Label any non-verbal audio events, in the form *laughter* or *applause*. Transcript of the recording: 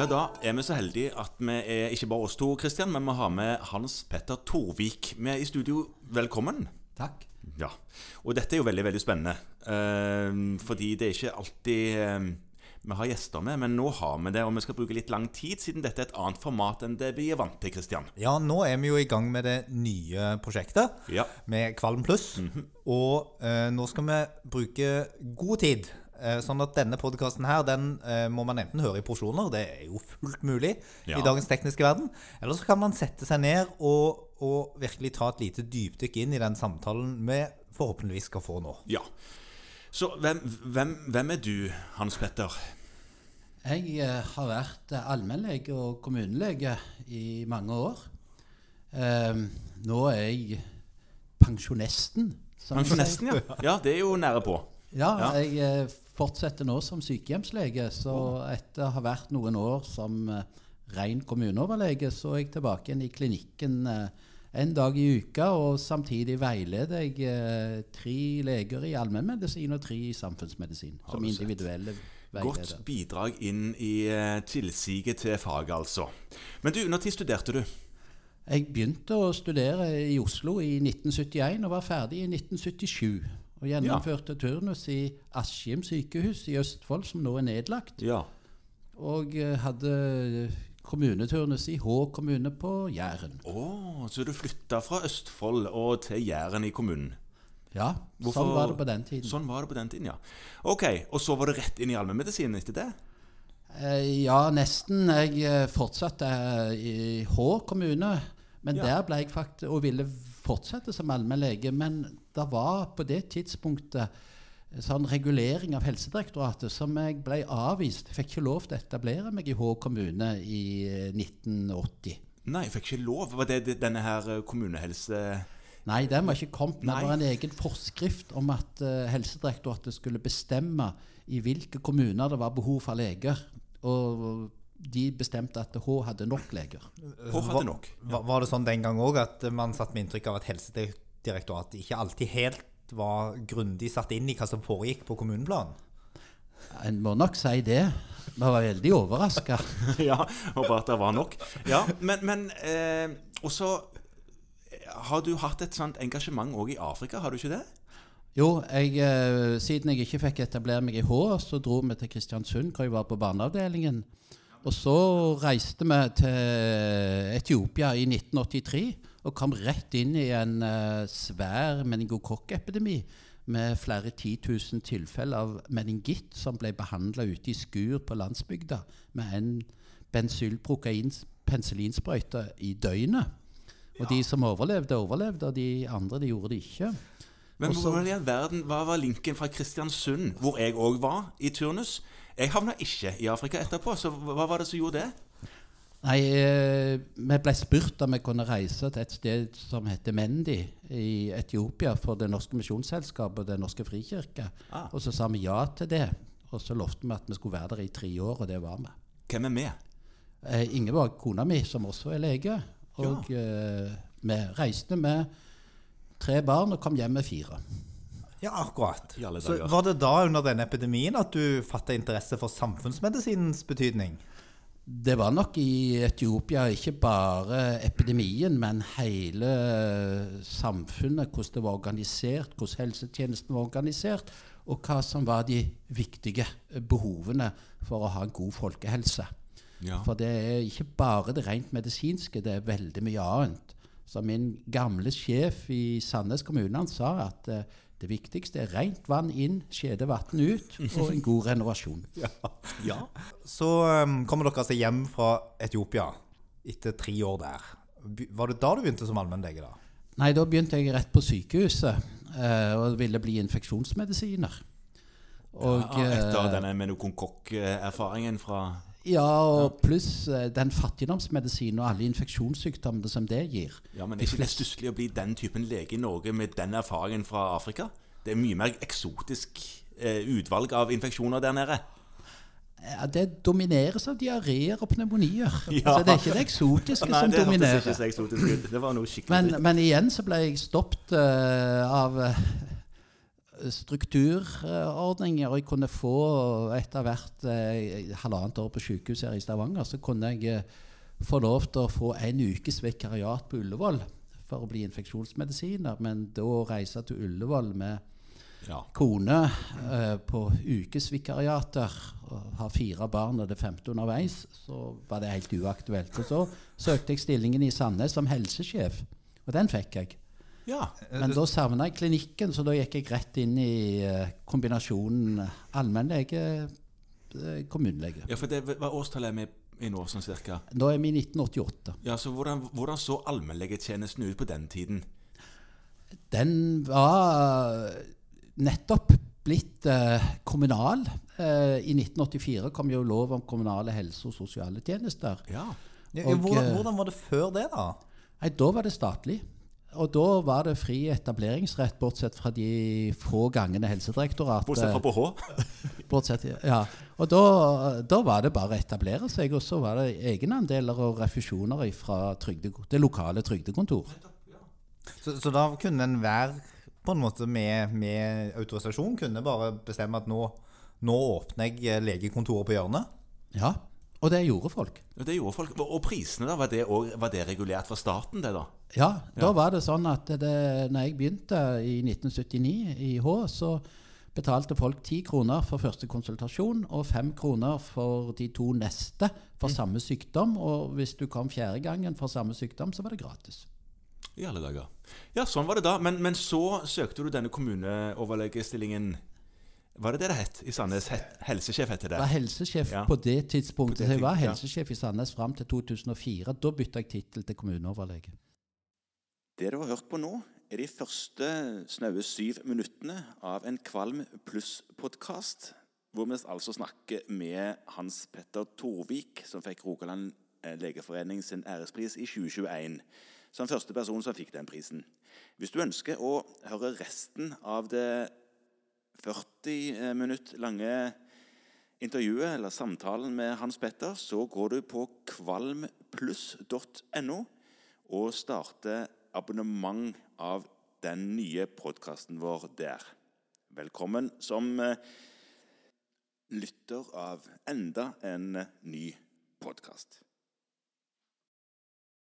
Ja, da er vi så heldige at vi er ikke bare oss to, Kristian, men vi har med Hans Petter Torvik med i studio. Velkommen. Takk. Ja, Og dette er jo veldig veldig spennende. Eh, fordi det er ikke alltid eh, vi har gjester med, men nå har vi det. Og vi skal bruke litt lang tid, siden dette er et annet format enn det vi er vant til. Kristian. Ja, nå er vi jo i gang med det nye prosjektet Ja. med Kvalm pluss. Og eh, nå skal vi bruke god tid. Eh, sånn at denne podkasten her, den eh, må man enten høre i porsjoner, det er jo fullt mulig Ja. i dagens tekniske verden, eller så kan man sette seg ned og, og virkelig ta et lite dypdykk inn i den samtalen vi forhåpentligvis skal få nå. ja. Så hvem, hvem, hvem er du, Hans Petter? Jeg eh, har vært allmennlege og kommunelege i mange år. Eh, nå er jeg pensjonesten. Pensjonesten, Pensjonisten, ja. Ja, det er jo nære på. Ja, Ja. jeg fortsetter nå som sykehjemslege. Så etter å ha vært noen år som eh, ren kommuneoverlege, så er jeg tilbake igjen i klinikken eh, en dag i uka. Og samtidig veileder jeg eh, tre leger i allmennmedisin og tre i samfunnsmedisin. Som individuelle veileder. Godt bidrag inn i tilsiget til faget, altså. Men du, når tid studerte du? Jeg begynte å studere i Oslo i 1971 og var ferdig i 1977. Og gjennomførte turnus i Askim sykehus i Østfold, som nå er nedlagt. Ja. Og eh, hadde kommuneturnus i Hå kommune på Jæren. Å, så du flytta fra Østfold og til Jæren i kommunen? Ja, Hvorfor- sånn var det på den tiden. Sånn var det på den tiden, ja. Ok, Og så var det rett inn i allmennmedisinen etter det? Eh, ja, nesten. Jeg eh, fortsatte eh, i Hå kommune. Men Ja. der ble jeg faktisk og ville fortsette som allmennlege. Men det var på det tidspunktet sånn regulering av Helsedirektoratet som jeg ble avvist. Fikk ikke lov til å etablere meg i Hå kommune i eh, 1980. Nei, jeg fikk ikke lov. Var det det- denne her eh, kommunehelse... Nei, den var ikke kommet. Det var en egen forskrift om at uh, Helsedirektoratet skulle bestemme i hvilke kommuner det var behov for leger. Og de bestemte at H hadde nok leger. H hadde nok. Var, var det sånn den gang òg at man satt med inntrykk av at Helsedirektoratet ikke alltid helt var grundig satt inn i hva som foregikk på kommuneplan? En må nok si det. Vi var veldig overraska. *laughs* ja, håper at det var nok. Ja, Men, men eh, også har du hatt et sånt engasjement òg i Afrika, har du ikke det? Jo, jeg, eh, siden jeg ikke fikk etablere meg i Hå, så dro vi til Kristiansund, hvor jeg var på barneavdelingen. Og så reiste vi til Etiopia i 1983 og kom rett inn i en eh, svær meningokokkepidemi med flere titusen tilfeller av meningitt som ble behandla ute i skur på landsbygda med en bensylprokain-penicillinsprøyte i døgnet. Og de som overlevde, overlevde, og de andre de gjorde det ikke. Men Også- hvordan i all verden, hva var linken fra Kristiansund, hvor jeg òg var, i turnus? Jeg havna ikke i Afrika etterpå, så hva var det som gjorde det? Nei, eh, vi ble spurt om vi kunne reise til et sted som heter Mendi i Etiopia for Det norske misjonsselskapet og Den norske frikirke. Ah. Og så sa vi ja til det. Og så lovte vi at vi skulle være der i tre år, og det var vi. Hvem er med? Eh, Ingeborg, kona mi, som også er lege. Og eh, vi reiste med tre barn og kom hjem med fire. Ja, akkurat. I alle Så var det da under denne epidemien at du fatta interesse for samfunnsmedisinens betydning? Det var nok i Etiopia ikke bare epidemien, men hele samfunnet, hvordan det var organisert, hvordan helsetjenesten var organisert, og hva som var de viktige behovene for å ha en god folkehelse. Ja. For det er ikke bare det rent medisinske, det er veldig mye annet. Så min gamle sjef i Sandnes kommune han sa at eh, det viktigste er rent vann inn, skjede vann ut, og en god renovasjon. *laughs* ja. Så um, kommer dere altså hjem fra Etiopia etter tre år der. Var det da du begynte som allmennlege? da? Nei, da begynte jeg rett på sykehuset uh, og ville bli infeksjonsmedisiner. Og, ja etter eh, denne menokokk-erfaringen fra ja, og pluss eh, den fattigdomsmedisinen og alle infeksjonssykdommene som det gir. Ja, men Er ikke det stusslig å bli den typen lege i Norge med den erfaringen fra Afrika? Det er mye mer eksotisk eh, utvalg av infeksjoner der nede. Ja, det domineres av diareer og pneumonier. *laughs* Ja. Så det er ikke det eksotiske Nei, som det ikke dominerer. så eksotisk ut. Det var noe skikkelig Men, men igjen så ble jeg stoppet uh, av strukturordninger, og jeg kunne få etter hvert eh, halvannet år på sykehus her i Stavanger, så kunne jeg eh, få lov til å få en ukes vikariat på Ullevål for å bli infeksjonsmedisiner. Men da å reise til Ullevål med Ja. kone eh, på ukesvikariater og har fire barn og det femte underveis, så var det helt uaktuelt. Og så søkte jeg stillingen i Sandnes som helsesjef, og den fikk jeg. Ja. Men da savna jeg klinikken, så da gikk jeg rett inn i eh, kombinasjonen allmennlege, eh, kommunelege. Ja, for det, Hva årstallet vi i nå, sånn cirka? Nå er vi i 1988. Ja, så Hvordan, hvordan så allmennlegetjenesten ut på den tiden? Den var nettopp blitt eh, kommunal. Eh, I 1984 kom jo lov om kommunale helse- og sosiale tjenester. Ja. Ja, Og, hvordan, eh, hvordan var det før det, da? Nei, da var det statlig. Og da var det fri etableringsrett, bortsett fra de få gangene Helsedirektoratet Bortsett fra på H. *laughs* Bortsett, ja. Og da, da var det bare å etablere seg, og så var det egenandeler og refusjoner fra trygde, det lokale trygdekontor. Så, så da kunne enhver på en måte med, med autorisasjon kunne bare bestemme at nå, nå åpner jeg legekontoret på hjørnet? Ja, og det gjorde folk. Ja, det gjorde folk. Og prisene, da? Var det, også, var det regulert fra staten, det, da? Ja, da Ja. var det sånn at det, når jeg begynte i 1979 i H, så betalte folk ti kroner for første konsultasjon og fem kroner for de to neste for samme sykdom. Og hvis du kom fjerde gangen for samme sykdom, så var det gratis. I alle dager. Ja, sånn var det da. Men, men så søkte du denne kommuneoverlegestillingen Var det det det het i Sandnes? Helsesjef het det? Jeg var helsesjef Ja. på det tidspunktet. På det jeg var helsesjef i Sandnes fram til 2004. Da bytta jeg tittel til kommuneoverlege. Det du har hørt på nå, er de første snaue syv minuttene av en Kvalm pluss-podkast, hvor vi altså snakker med Hans Petter Torvik, som fikk Rogaland eh, legeforening sin ærespris i 2021. Som første person som fikk den prisen. Hvis du ønsker å høre resten av det 40 minutt lange intervjuet eller samtalen med Hans Petter, så går du på kvalmpluss.no og starter abonnement av den nye podkasten vår der. Velkommen som eh, lytter av enda en ny podkast.